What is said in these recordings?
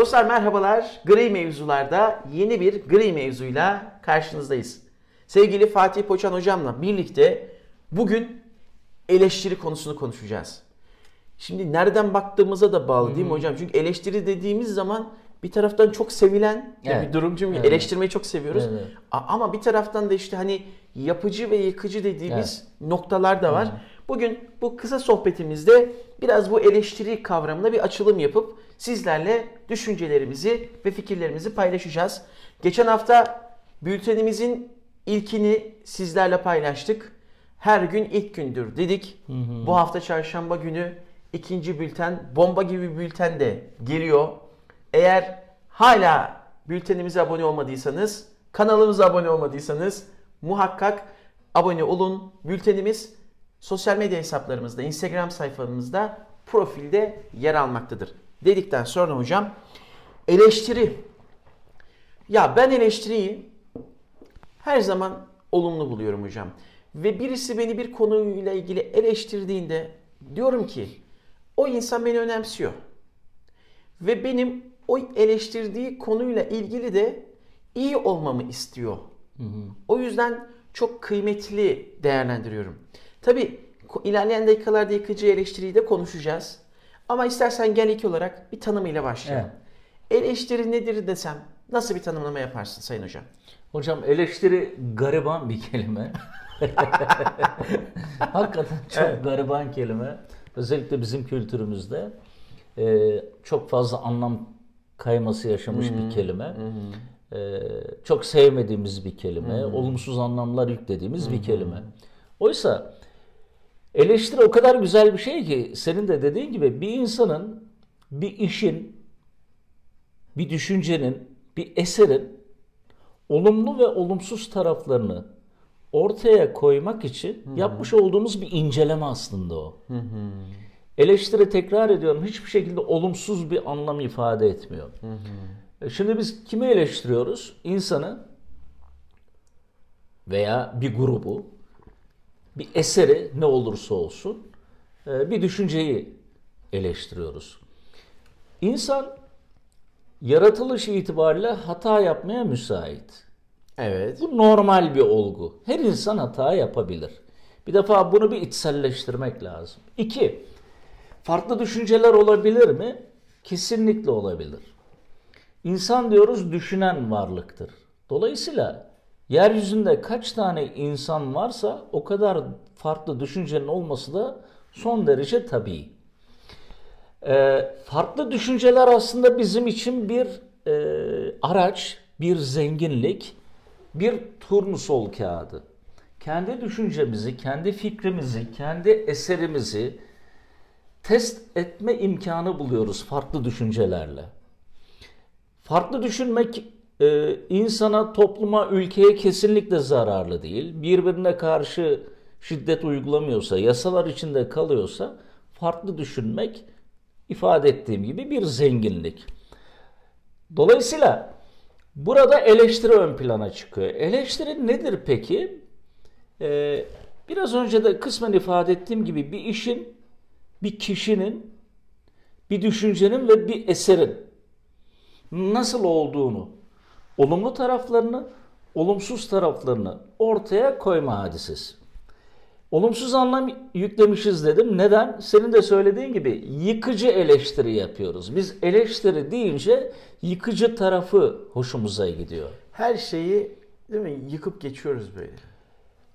Dostlar merhabalar. Gri mevzularda yeni bir gri mevzuyla karşınızdayız. Sevgili Fatih Poçan hocamla birlikte bugün eleştiri konusunu konuşacağız. Şimdi nereden baktığımıza da bağlı değil mi hocam? Çünkü eleştiri dediğimiz zaman bir taraftan çok sevilen Evet. bir durum çünkü Evet. eleştirmeyi çok seviyoruz. Evet. Ama bir taraftan da işte hani yapıcı ve yıkıcı dediğimiz noktalar da var. Bugün bu kısa sohbetimizde biraz bu eleştiri kavramına bir açılım yapıp sizlerle düşüncelerimizi ve fikirlerimizi paylaşacağız. Geçen hafta bültenimizin ilkini sizlerle paylaştık. Her gün ilk gündür dedik. Bu hafta çarşamba günü ikinci bülten bomba gibi bülten de geliyor. Eğer hala bültenimize abone olmadıysanız, kanalımıza abone olmadıysanız muhakkak abone olun. Bültenimiz sosyal medya hesaplarımızda, Instagram sayfamızda, profilde yer almaktadır. Dedikten sonra hocam eleştiri. Ya ben eleştiriyi her zaman olumlu buluyorum hocam. Ve birisi beni bir konuyla ilgili eleştirdiğinde diyorum ki o insan beni önemsiyor. Ve benim o eleştirdiği konuyla ilgili de iyi olmamı istiyor. O yüzden çok kıymetli değerlendiriyorum. Tabi ilerleyen dakikalarda yıkıcı eleştiriyi de konuşacağız. Ama istersen gel ilk olarak bir tanımıyla başlayalım. Eleştiri nedir desem nasıl bir tanımlama yaparsın Sayın Hocam? Hocam eleştiri gariban bir kelime. Hakikaten çok gariban kelime. Özellikle bizim kültürümüzde e, çok fazla anlam kayması yaşamış bir kelime. E, çok sevmediğimiz bir kelime. Olumsuz anlamlar yüklediğimiz bir kelime. Oysa eleştiri o kadar güzel bir şey ki senin de dediğin gibi bir insanın, bir işin, bir düşüncenin, bir eserin olumlu ve olumsuz taraflarını ortaya koymak için yapmış olduğumuz bir inceleme aslında o. Eleştiri tekrar ediyorum hiçbir şekilde olumsuz bir anlam ifade etmiyor. E Şimdi biz kimi eleştiriyoruz? İnsanı veya bir grubu, bir eseri ne olursa olsun e, bir düşünceyi eleştiriyoruz. İnsan yaratılış itibariyle hata yapmaya müsait. Evet. Bu normal bir olgu. Her insan hata yapabilir. Bir defa bunu bir içselleştirmek lazım. İki, farklı düşünceler olabilir mi? Kesinlikle olabilir. İnsan diyoruz düşünen varlıktır. Dolayısıyla yeryüzünde kaç tane insan varsa o kadar farklı düşüncenin olması da son derece tabii. Ee, farklı düşünceler aslında bizim için bir e, araç, bir zenginlik, bir turnusol kağıdı. Kendi düşüncemizi, kendi fikrimizi, kendi eserimizi test etme imkanı buluyoruz farklı düşüncelerle. Farklı düşünmek e, insana, topluma, ülkeye kesinlikle zararlı değil. Birbirine karşı şiddet uygulamıyorsa, yasalar içinde kalıyorsa farklı düşünmek ifade ettiğim gibi bir zenginlik. Dolayısıyla burada eleştiri ön plana çıkıyor. Eleştiri nedir peki? Ee, biraz önce de kısmen ifade ettiğim gibi bir işin, bir kişinin, bir düşüncenin ve bir eserin nasıl olduğunu, olumlu taraflarını, olumsuz taraflarını ortaya koyma hadisesi. Olumsuz anlam yüklemişiz dedim. Neden? Senin de söylediğin gibi yıkıcı eleştiri yapıyoruz. Biz eleştiri deyince yıkıcı tarafı hoşumuza gidiyor. Her şeyi değil mi yıkıp geçiyoruz böyle.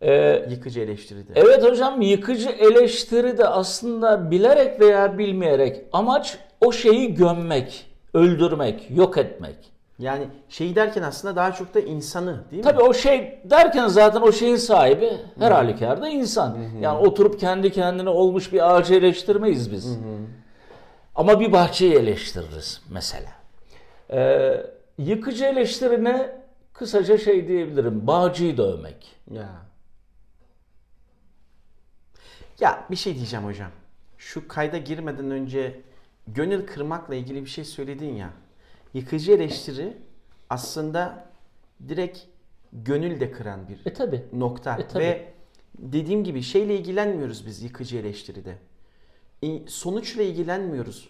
Ee, Yıkıcı eleştiride. evet hocam yıkıcı eleştiri de aslında bilerek veya bilmeyerek amaç o şeyi gömmek, öldürmek, yok etmek. Yani şey derken aslında daha çok da insanı değil mi? Tabii o şey derken zaten o şeyin sahibi her halükarda insan. Yani oturup kendi kendine olmuş bir ağacı eleştirmeyiz biz. Ama bir bahçeyi eleştiririz mesela. Ee, yıkıcı eleştirine kısaca şey diyebilirim. Bağcıyı dövmek. Ya. Ya bir şey diyeceğim hocam. Şu kayda girmeden önce gönül kırmakla ilgili bir şey söyledin ya. Yıkıcı eleştiri aslında direkt gönül de kıran bir E tabi. nokta. E, tabii. Ve dediğim gibi şeyle ilgilenmiyoruz biz yıkıcı eleştiride. Sonuçla ilgilenmiyoruz.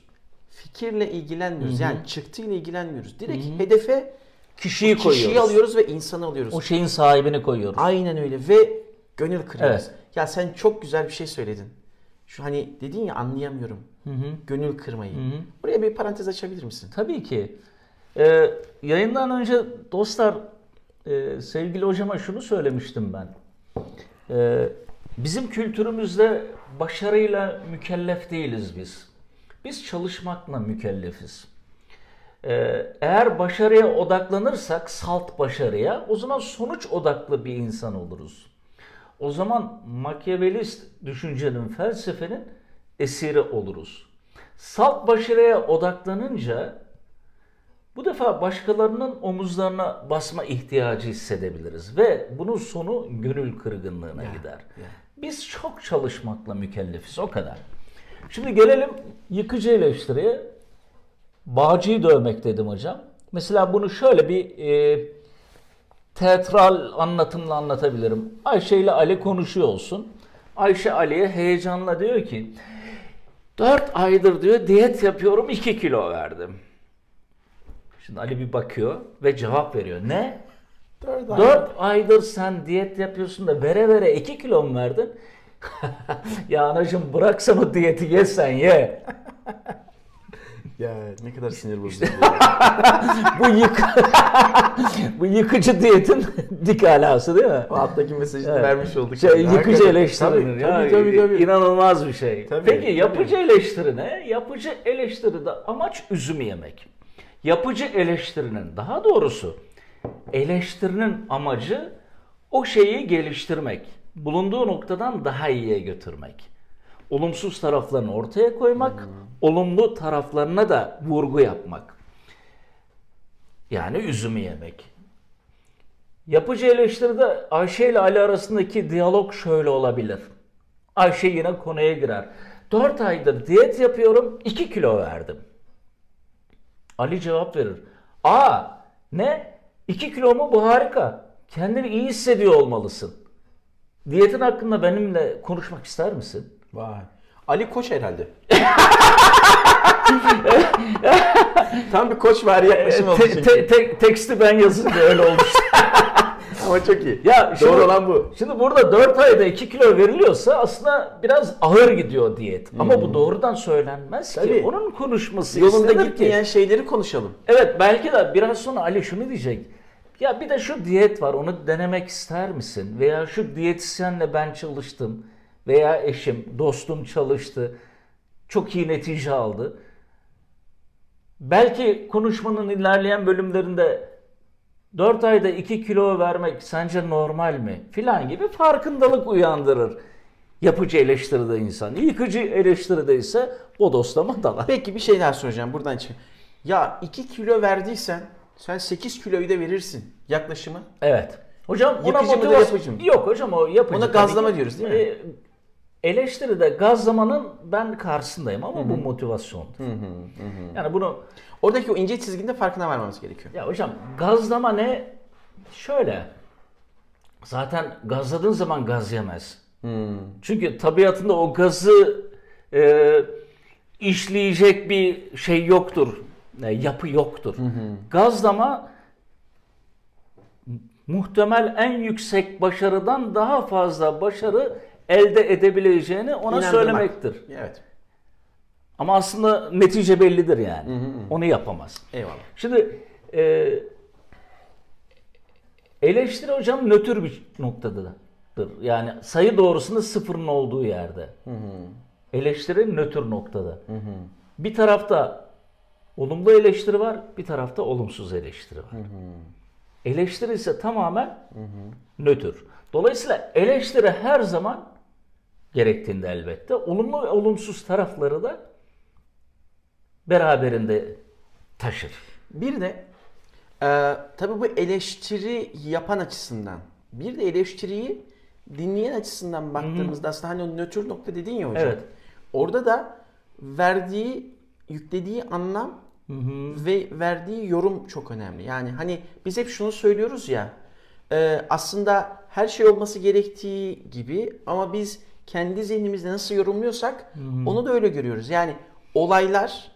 fikirle ilgilenmiyoruz. Yani çıktıyla ilgilenmiyoruz. Direkt hedefe Kişiyi kişiyi koyuyoruz. alıyoruz ve insanı alıyoruz. O şeyin sahibini koyuyoruz. Aynen öyle ve gönül kırıyoruz. Evet. Ya sen çok güzel bir şey söyledin. Şu hani dedin ya anlayamıyorum. Gönül kırmayı. Buraya bir parantez açabilir misin? Tabii ki. Ee, yayından önce dostlar e, sevgili hocama şunu söylemiştim ben. Ee, bizim kültürümüzde başarıyla mükellef değiliz biz. Biz çalışmakla mükellefiz. Ee, eğer başarıya odaklanırsak, salt başarıya, o zaman sonuç odaklı bir insan oluruz. O zaman makyavelist düşüncenin, felsefenin esiri oluruz. Salt başarıya odaklanınca bu defa başkalarının omuzlarına basma ihtiyacı hissedebiliriz ve bunun sonu gönül kırgınlığına gider. Biz çok çalışmakla mükellefiz o kadar. Şimdi gelelim yıkıcı eleştiriye. Bağcıyı dövmek dedim hocam. Mesela bunu şöyle bir e, teatral anlatımla anlatabilirim. Ayşe ile Ali konuşuyor olsun. Ayşe Ali'ye heyecanla diyor ki 4 aydır diyor diyet yapıyorum 2 kilo verdim. Şimdi Ali bir bakıyor ve cevap veriyor. Ne? Dört 4 aydır sen diyet yapıyorsun da vere vere 2 kilo mu verdin? ya anacığım bıraksan o diyeti ye sen ye. Ya ne kadar sinir bozucu. Bu yık bu yıkıcı diyetin dik alası değil mi? o alttaki mesajını Evet. vermiş olduk. Şey, yıkıcı Hakikaten. eleştirilir. Tabii, tabii, tabii. İnanılmaz bir şey. Tabii, Peki tabii. yapıcı eleştiri ne? Yapıcı eleştiride amaç üzüm yemek. Yapıcı eleştirinin daha doğrusu eleştirinin amacı o şeyi geliştirmek. Bulunduğu noktadan daha iyiye götürmek. Olumsuz taraflarını ortaya koymak, olumlu taraflarına da vurgu yapmak. Yani üzümü yemek. Yapıcı eleştiride Ayşe ile Ali arasındaki diyalog şöyle olabilir. Ayşe yine konuya girer. 4 aydır diyet yapıyorum 2 kilo verdim. Ali cevap verir. Aa ne? 2 kilo mu bu harika. Kendini iyi hissediyor olmalısın. Diyetin hakkında benimle konuşmak ister misin? Vay. Ali Koç herhalde. Tam bir koç var yaklaşım oldu Te- te- te- teksti ben yazınca öyle olmuş. Ama çok iyi. Ya şimdi- Doğru olan bu. Şimdi burada 4 ayda 2 kilo veriliyorsa aslında biraz ağır gidiyor diyet. Ama bu doğrudan söylenmez ki. Hmm. Tabii. Onun konuşması Yolunda gitmeyen ki. şeyleri konuşalım. Evet belki de biraz sonra Ali şunu diyecek. Ya bir de şu diyet var onu denemek ister misin? Veya şu diyetisyenle ben çalıştım. Veya eşim, dostum çalıştı. Çok iyi netice aldı. Belki konuşmanın ilerleyen bölümlerinde 4 ayda 2 kilo vermek sence normal mi? Filan gibi farkındalık uyandırır. Yapıcı eleştiride insan. Yıkıcı eleştiride ise bodoslama dalar. Peki bir şey daha soracağım buradan çık. Ya 2 kilo verdiysen sen 8 kiloyu da verirsin. Yaklaşımı. Evet. Hocam ona mıdır, motivasyon- yapıcı mı? Yok hocam o yapıcı. Ona gazlama diyoruz değil mi? Ee, eleştiride gazlamanın ben karşısındayım ama bu motivasyondur. Yani bunu Oradaki o ince çizginin de farkına varmamız gerekiyor. ya hocam gazlama ne? Şöyle. Zaten gazladığın zaman gaz yemez. Çünkü tabiatında o gazı e, işleyecek bir şey yoktur. E, yapı yoktur. Gazlama muhtemel en yüksek başarıdan daha fazla başarı elde edebileceğini ona İnandırmak. söylemektir. Evet. Ama aslında netice bellidir yani. Onu yapamaz. Eyvallah. Şimdi e, eleştiri hocam nötr bir noktadadır. Yani sayı doğrusunda sıfırın olduğu yerde. Eleştiri nötr noktada. Bir tarafta olumlu eleştiri var, bir tarafta olumsuz eleştiri var. Eleştiri ise tamamen nötr. Dolayısıyla eleştiri her zaman gerektiğinde elbette olumlu ve olumsuz tarafları da beraberinde taşır. Bir de e, tabii bu eleştiri yapan açısından bir de eleştiriyi dinleyen açısından baktığımızda aslında hani o nötr nokta dedin ya hocam. Evet. Orada da verdiği, yüklediği anlam ve verdiği yorum çok önemli. Yani hani biz hep şunu söylüyoruz ya e, aslında her şey olması gerektiği gibi ama biz kendi zihnimizde nasıl yorumluyorsak onu da öyle görüyoruz. Yani olaylar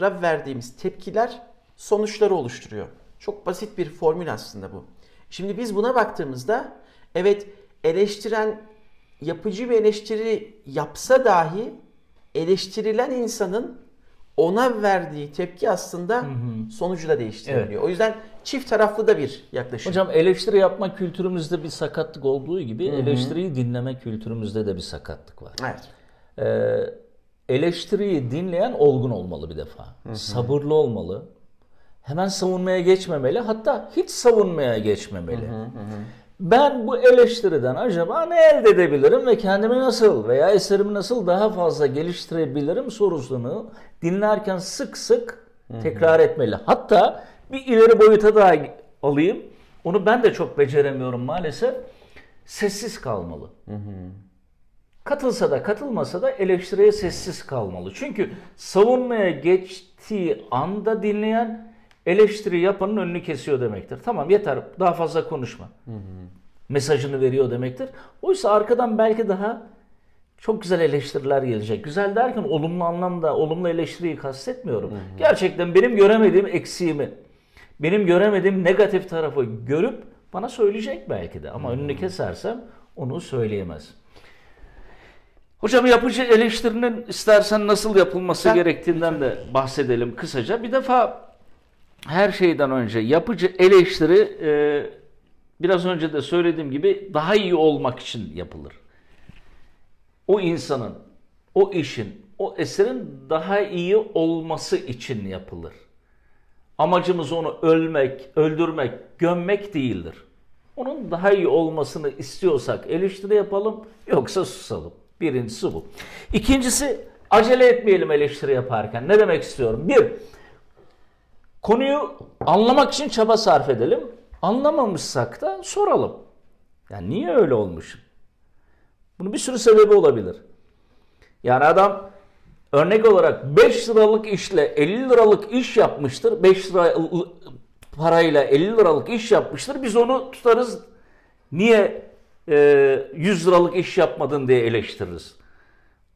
verdiğimiz tepkiler sonuçları oluşturuyor. Çok basit bir formül aslında bu. Şimdi biz buna baktığımızda evet eleştiren yapıcı bir eleştiri yapsa dahi eleştirilen insanın ona verdiği tepki aslında sonucu da değiştirebiliyor. O yüzden çift taraflı da bir yaklaşım. Hocam eleştiri yapma kültürümüzde bir sakatlık olduğu gibi eleştiriyi dinleme kültürümüzde de bir sakatlık var. Evet. Ee, eleştiriyi dinleyen olgun olmalı bir defa. Sabırlı olmalı. Hemen savunmaya geçmemeli. Hatta hiç savunmaya geçmemeli. Ben bu eleştiriden acaba ne elde edebilirim ve kendimi nasıl veya eserimi nasıl daha fazla geliştirebilirim sorusunu dinlerken sık sık tekrar etmeli. Hatta bir ileri boyuta daha alayım. Onu ben de çok beceremiyorum maalesef. Sessiz kalmalı. Katılsa da katılmasa da eleştiriye sessiz kalmalı. Çünkü savunmaya geçtiği anda dinleyen eleştiri yapanın önünü kesiyor demektir. Tamam yeter daha fazla konuşma. Mesajını veriyor demektir. Oysa arkadan belki daha çok güzel eleştiriler gelecek. Güzel derken olumlu anlamda olumlu eleştiriyi kastetmiyorum. Gerçekten benim göremediğim eksiğimi, benim göremediğim negatif tarafı görüp bana söyleyecek belki de. Ama önünü kesersem onu söyleyemez. Hocam yapıcı eleştirinin istersen nasıl yapılması Sen- gerektiğinden de bahsedelim kısaca. Bir defa her şeyden önce yapıcı eleştiri e, biraz önce de söylediğim gibi daha iyi olmak için yapılır. O insanın, o işin, o eserin daha iyi olması için yapılır. Amacımız onu ölmek, öldürmek, gömmek değildir. Onun daha iyi olmasını istiyorsak eleştiri yapalım, yoksa susalım. Birincisi bu. İkincisi acele etmeyelim eleştiri yaparken. Ne demek istiyorum? Bir, konuyu anlamak için çaba sarf edelim. Anlamamışsak da soralım. Yani niye öyle olmuş? Bunun bir sürü sebebi olabilir. Yani adam örnek olarak 5 liralık işle 50 liralık iş yapmıştır. 5 lira parayla 50 liralık iş yapmıştır. Biz onu tutarız. Niye e, 100 liralık iş yapmadın diye eleştiririz.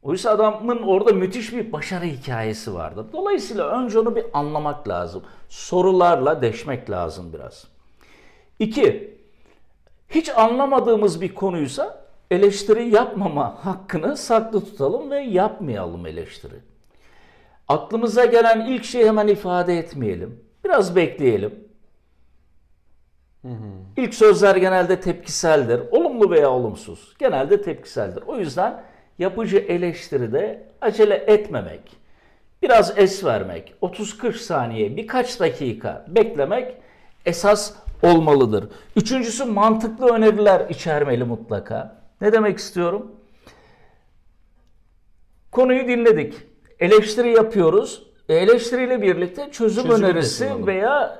Oysa adamın orada müthiş bir başarı hikayesi vardır. Dolayısıyla önce onu bir anlamak lazım. Sorularla deşmek lazım biraz. İki, hiç anlamadığımız bir konuysa eleştiri yapmama hakkını saklı tutalım ve yapmayalım eleştiri. Aklımıza gelen ilk şeyi hemen ifade etmeyelim. Biraz bekleyelim. İlk sözler genelde tepkiseldir. Olumlu veya olumsuz. Genelde tepkiseldir. O yüzden yapıcı eleştiride acele etmemek, biraz es vermek, 30-40 saniye, birkaç dakika beklemek esas olmalıdır. Üçüncüsü mantıklı öneriler içermeli mutlaka. Ne demek istiyorum? Konuyu dinledik. Eleştiri yapıyoruz. E, eleştiriyle birlikte çözüm, Çözümü de önerisi veya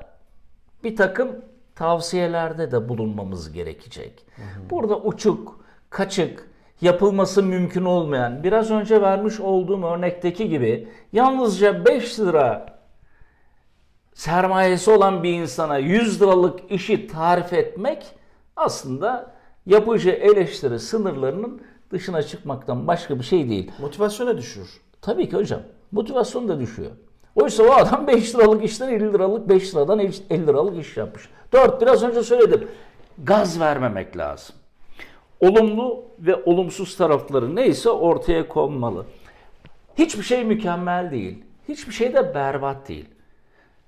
bir takım tavsiyelerde de bulunmamız gerekecek. Burada uçuk, kaçık, yapılması mümkün olmayan, biraz önce vermiş olduğum örnekteki gibi yalnızca 5 lira sermayesi olan bir insana 100 liralık işi tarif etmek aslında yapıcı eleştiri sınırlarının dışına çıkmaktan başka bir şey değil. Motivasyona düşürür. Tabii ki hocam. Motivasyon da düşüyor. Oysa o adam 5 liralık işten 50 liralık 5 liradan 50 liralık iş yapmış. 4 biraz önce söyledim. Gaz vermemek lazım. Olumlu ve olumsuz tarafları neyse ortaya konmalı. Hiçbir şey mükemmel değil. Hiçbir şey de berbat değil.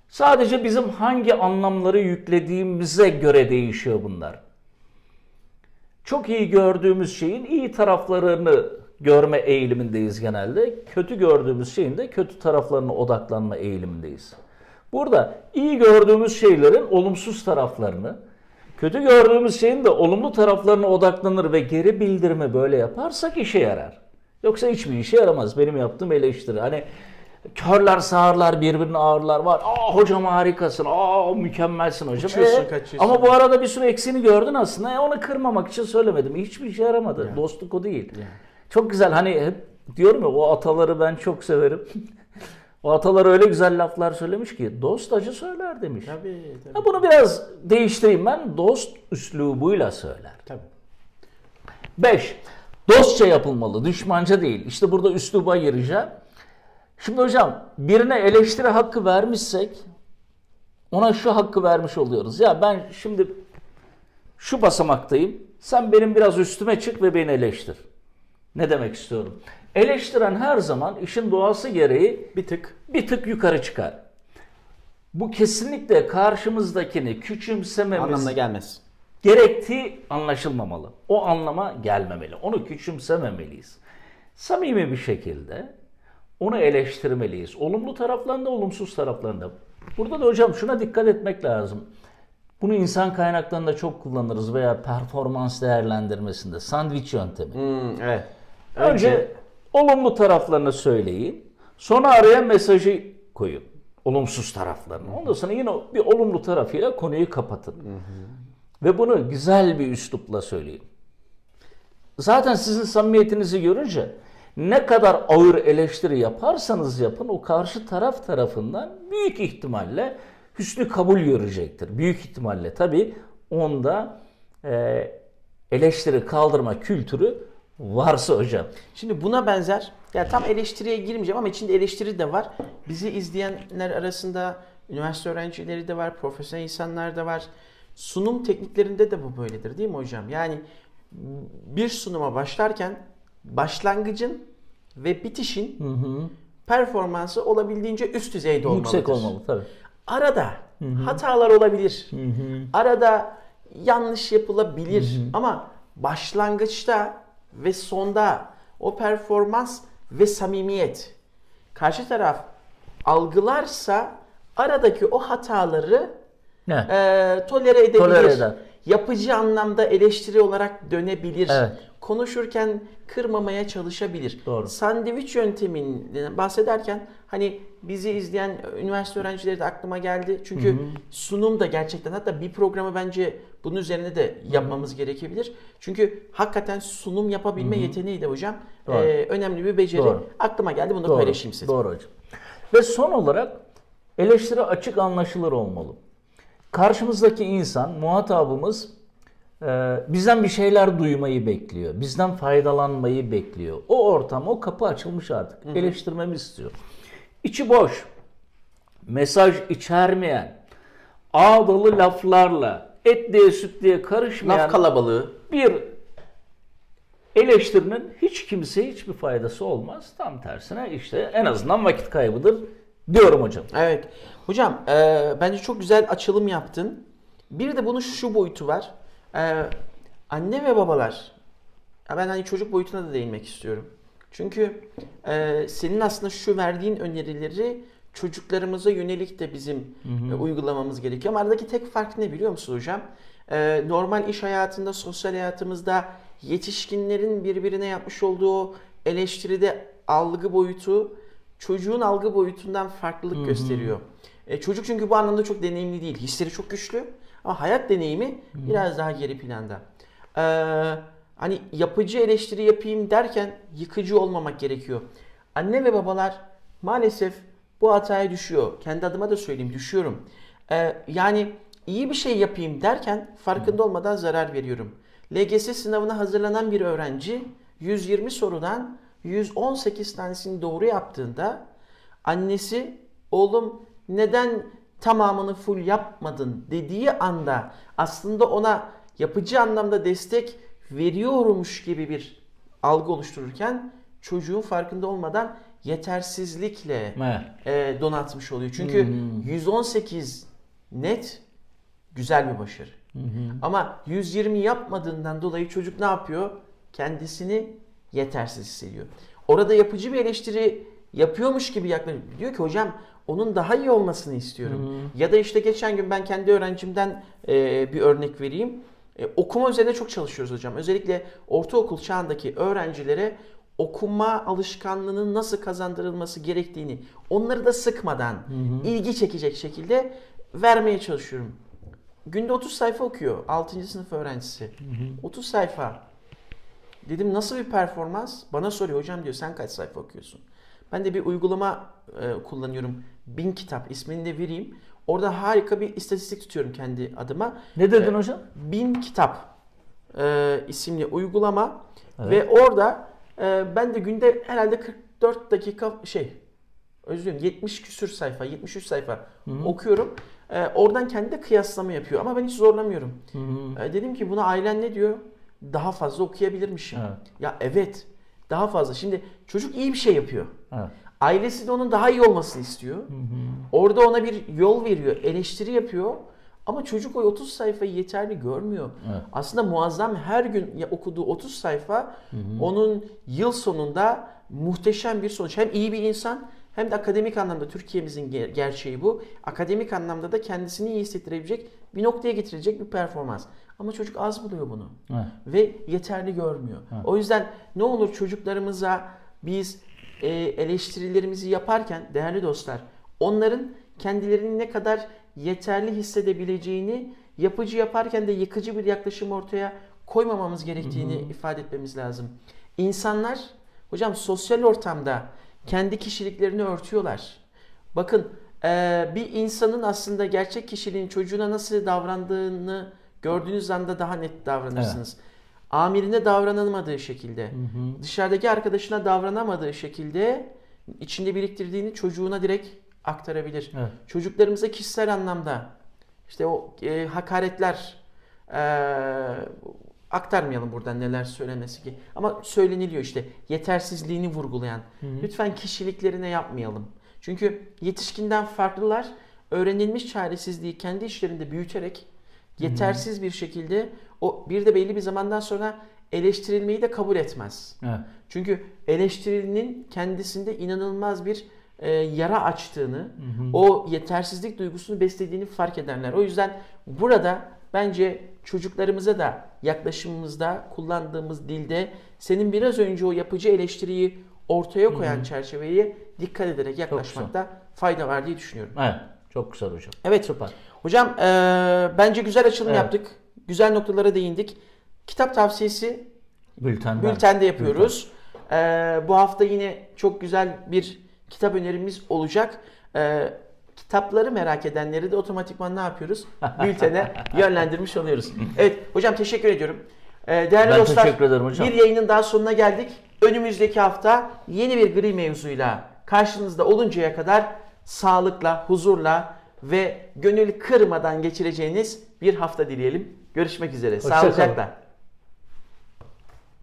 Sadece bizim hangi anlamları yüklediğimize göre değişiyor bunlar. Çok iyi gördüğümüz şeyin iyi taraflarını görme eğilimindeyiz genelde. Kötü gördüğümüz şeyin de kötü taraflarına odaklanma eğilimindeyiz. Burada iyi gördüğümüz şeylerin olumsuz taraflarını, kötü gördüğümüz şeyin de olumlu taraflarına odaklanır ve geri bildirimi böyle yaparsak işe yarar. Yoksa hiçbir işe yaramaz. Benim yaptığım eleştiri. Hani körler sağırlar birbirine ağırlar var. Aa hocam harikasın. Aa mükemmelsin hocam. Uçuyorsun, Ee, kaçıyorsun. ama bu arada bir sürü eksiğini gördün aslında. E, onu kırmamak için söylemedim. Hiçbir işe yaramadı. Dostluk o değil. Çok güzel hani hep diyorum ya o ataları ben çok severim. o atalar öyle güzel laflar söylemiş ki dost acı söyler demiş. Tabii tabii. Ha, bunu biraz değiştireyim ben. Dost üslubuyla söyler. tabii. 5. Dostça yapılmalı, düşmanca değil. İşte burada üsluba gireceğim. Şimdi hocam birine eleştiri hakkı vermişsek ona şu hakkı vermiş oluyoruz. Ya ben şimdi şu basamaktayım. Sen benim biraz üstüme çık ve beni eleştir. Ne demek istiyorum? Eleştiren her zaman işin doğası gereği Bir tık. bir tık yukarı çıkar. Bu kesinlikle karşımızdakini küçümsememiz Anlamına gelmez. gerektiği anlaşılmamalı. O anlama gelmemeli. Onu küçümsememeliyiz. Samimi bir şekilde onu eleştirmeliyiz. Olumlu taraflarında, olumsuz taraflarında. Burada da hocam şuna dikkat etmek lazım. Bunu insan kaynaklarında çok kullanırız veya performans değerlendirmesinde. Sandviç yöntemi. Hmm, evet. Önce olumlu taraflarını söyleyin. Sonra araya mesajı koyun. Olumsuz taraflarını. Ondan sonra yine bir olumlu tarafıyla konuyu kapatın. Ve bunu güzel bir üslupla söyleyin. Zaten sizin samimiyetinizi görünce ne kadar ağır eleştiri yaparsanız yapın o karşı taraf tarafından büyük ihtimalle hüsnü kabul görecektir. Büyük ihtimalle tabii onda e, eleştiri kaldırma kültürü varsa hocam. Şimdi buna benzer, yani tam eleştiriye girmeyeceğim ama içinde eleştiri de var. Bizi izleyenler arasında üniversite öğrencileri de var, profesyonel insanlar da var. Sunum tekniklerinde de bu böyledir değil mi hocam? Yani bir sunuma başlarken başlangıcın ve bitişin performansı olabildiğince üst düzeyde olmalıdır. Yüksek olmalı tabii. Arada hatalar olabilir. Arada yanlış yapılabilir. Ama başlangıçta ve sonda o performans ve samimiyet karşı taraf algılarsa aradaki o hataları Ne? e, tolere edebilir. Tolere eder. Yapıcı anlamda eleştiri olarak dönebilir. Evet. Konuşurken kırmamaya çalışabilir. Doğru. Sandviç yönteminden bahsederken hani bizi izleyen üniversite öğrencileri de aklıma geldi. Çünkü sunum da gerçekten hatta bir programı bence bunun üzerine de yapmamız gerekebilir. Çünkü hakikaten sunum yapabilme yeteneği de hocam Doğru. e, önemli bir beceri. Doğru. Aklıma geldi bunu da Doğru, paylaşayım size. Doğru hocam. Ve son olarak eleştiri açık anlaşılır olmalı. Karşımızdaki insan, muhatabımız bizden bir şeyler duymayı bekliyor. Bizden faydalanmayı bekliyor. O ortam, o kapı açılmış artık. Eleştirmemi istiyor. İçi boş, mesaj içermeyen, ağdalı laflarla, et diye süt diye karışmayan Laf kalabalığı. bir eleştirinin hiç kimseye hiçbir faydası olmaz. Tam tersine işte en azından vakit kaybıdır diyorum hocam. Evet. Hocam e, bence çok güzel açılım yaptın. Bir de bunun şu boyutu var. E, anne ve babalar. Ya ben hani çocuk boyutuna da değinmek istiyorum. Çünkü e, senin aslında şu verdiğin önerileri çocuklarımıza yönelik de bizim e, uygulamamız gerekiyor. Ama aradaki tek fark ne biliyor musun hocam? E, normal iş hayatında, sosyal hayatımızda yetişkinlerin birbirine yapmış olduğu eleştiride algı boyutu çocuğun algı boyutundan farklılık gösteriyor. E, çocuk çünkü bu anlamda çok deneyimli değil. Hisleri çok güçlü ama hayat deneyimi biraz daha geri planda. Ee, hani yapıcı eleştiri yapayım derken yıkıcı olmamak gerekiyor. Anne ve babalar maalesef bu hataya düşüyor. Kendi adıma da söyleyeyim düşüyorum. Ee, yani iyi bir şey yapayım derken farkında olmadan zarar veriyorum. LGS sınavına hazırlanan bir öğrenci 120 sorudan 118 tanesini doğru yaptığında annesi oğlum neden tamamını full yapmadın dediği anda aslında ona yapıcı anlamda destek veriyormuş gibi bir algı oluştururken çocuğun farkında olmadan yetersizlikle Evet. e, donatmış oluyor. Çünkü 118 net güzel bir başarı. Ama 120 yapmadığından dolayı çocuk ne yapıyor? Kendisini yetersiz hissediyor. Orada yapıcı bir eleştiri yapıyormuş gibi yaklaşıyor. Diyor ki hocam onun daha iyi olmasını istiyorum. Ya da işte geçen gün ben kendi öğrencimden e, bir örnek vereyim. E, okuma üzerine çok çalışıyoruz hocam. Özellikle ortaokul çağındaki öğrencilere okuma alışkanlığının nasıl kazandırılması gerektiğini onları da sıkmadan ilgi çekecek şekilde vermeye çalışıyorum. Günde 30 sayfa okuyor 6. sınıf öğrencisi. 30 sayfa. Dedim nasıl bir performans? Bana soruyor hocam diyor sen kaç sayfa okuyorsun? Ben de bir uygulama e, kullanıyorum. Bin kitap ismini de vereyim. Orada harika bir istatistik tutuyorum kendi adıma. Ne dedin hocam? Bin kitap e, isimli uygulama Evet. ve orada e, ben de günde herhalde 44 dakika şey özür dilerim 70 küsür sayfa, 73 sayfa okuyorum. Ee, oradan kendi de kıyaslama yapıyor ama ben hiç zorlamıyorum. Ee, dedim ki buna ailen ne diyor? Daha fazla okuyabilirmişim. Evet. Ya evet daha fazla. Şimdi çocuk iyi bir şey yapıyor. Evet. Ailesi de onun daha iyi olmasını istiyor. Orada ona bir yol veriyor, eleştiri yapıyor. Ama çocuk o 30 sayfayı yeterli görmüyor. Evet. Aslında muazzam her gün okuduğu 30 sayfa onun yıl sonunda muhteşem bir sonuç. Hem iyi bir insan hem de akademik anlamda Türkiye'mizin ge- gerçeği bu. Akademik anlamda da kendisini iyi hissettirebilecek bir noktaya getirecek bir performans. Ama çocuk az buluyor bunu Evet. ve yeterli görmüyor. O yüzden ne olur çocuklarımıza biz e, eleştirilerimizi yaparken değerli dostlar onların kendilerini ne kadar yeterli hissedebileceğini yapıcı yaparken de yıkıcı bir yaklaşım ortaya koymamamız gerektiğini ifade etmemiz lazım. İnsanlar hocam sosyal ortamda kendi kişiliklerini örtüyorlar. Bakın e, bir insanın aslında gerçek kişiliğini çocuğuna nasıl davrandığını gördüğünüz anda daha net davranırsınız. Amirine davranılmadığı şekilde, dışarıdaki arkadaşına davranamadığı şekilde içinde biriktirdiğini çocuğuna direkt aktarabilir. Evet. Çocuklarımıza kişisel anlamda işte o e, hakaretler e, aktarmayalım buradan neler söylemesi ki. Ama söyleniliyor işte yetersizliğini vurgulayan. Lütfen kişiliklerine yapmayalım. Çünkü yetişkinden farklılar öğrenilmiş çaresizliği kendi işlerinde büyüterek yetersiz bir şekilde o bir de belli bir zamandan sonra eleştirilmeyi de kabul etmez. Evet. Çünkü eleştirinin kendisinde inanılmaz bir e, yara açtığını, o yetersizlik duygusunu beslediğini fark ederler. O yüzden burada bence çocuklarımıza da yaklaşımımızda kullandığımız dilde senin biraz önce o yapıcı eleştiriyi ortaya koyan çerçeveyi dikkat ederek yaklaşmakta fayda var diye düşünüyorum. Evet. Çok güzel hocam. Evet. Süper. Hocam e, bence güzel açılım Evet. yaptık. Güzel noktalara değindik. Kitap tavsiyesi Bültenden. Bültende yapıyoruz. Ee, bu hafta yine çok güzel bir kitap önerimiz olacak. Ee, kitapları merak edenleri de otomatikman ne yapıyoruz? Bültene yönlendirmiş oluyoruz. Evet hocam teşekkür ediyorum. Ee, değerli Ben dostlar teşekkür ederim hocam. bir yayının daha sonuna geldik. Önümüzdeki hafta yeni bir gri mevzuyla karşınızda oluncaya kadar sağlıkla, huzurla ve gönül kırmadan geçireceğiniz bir hafta dileyelim. Görüşmek üzere. Hoşça kalın. Sağlıcakla.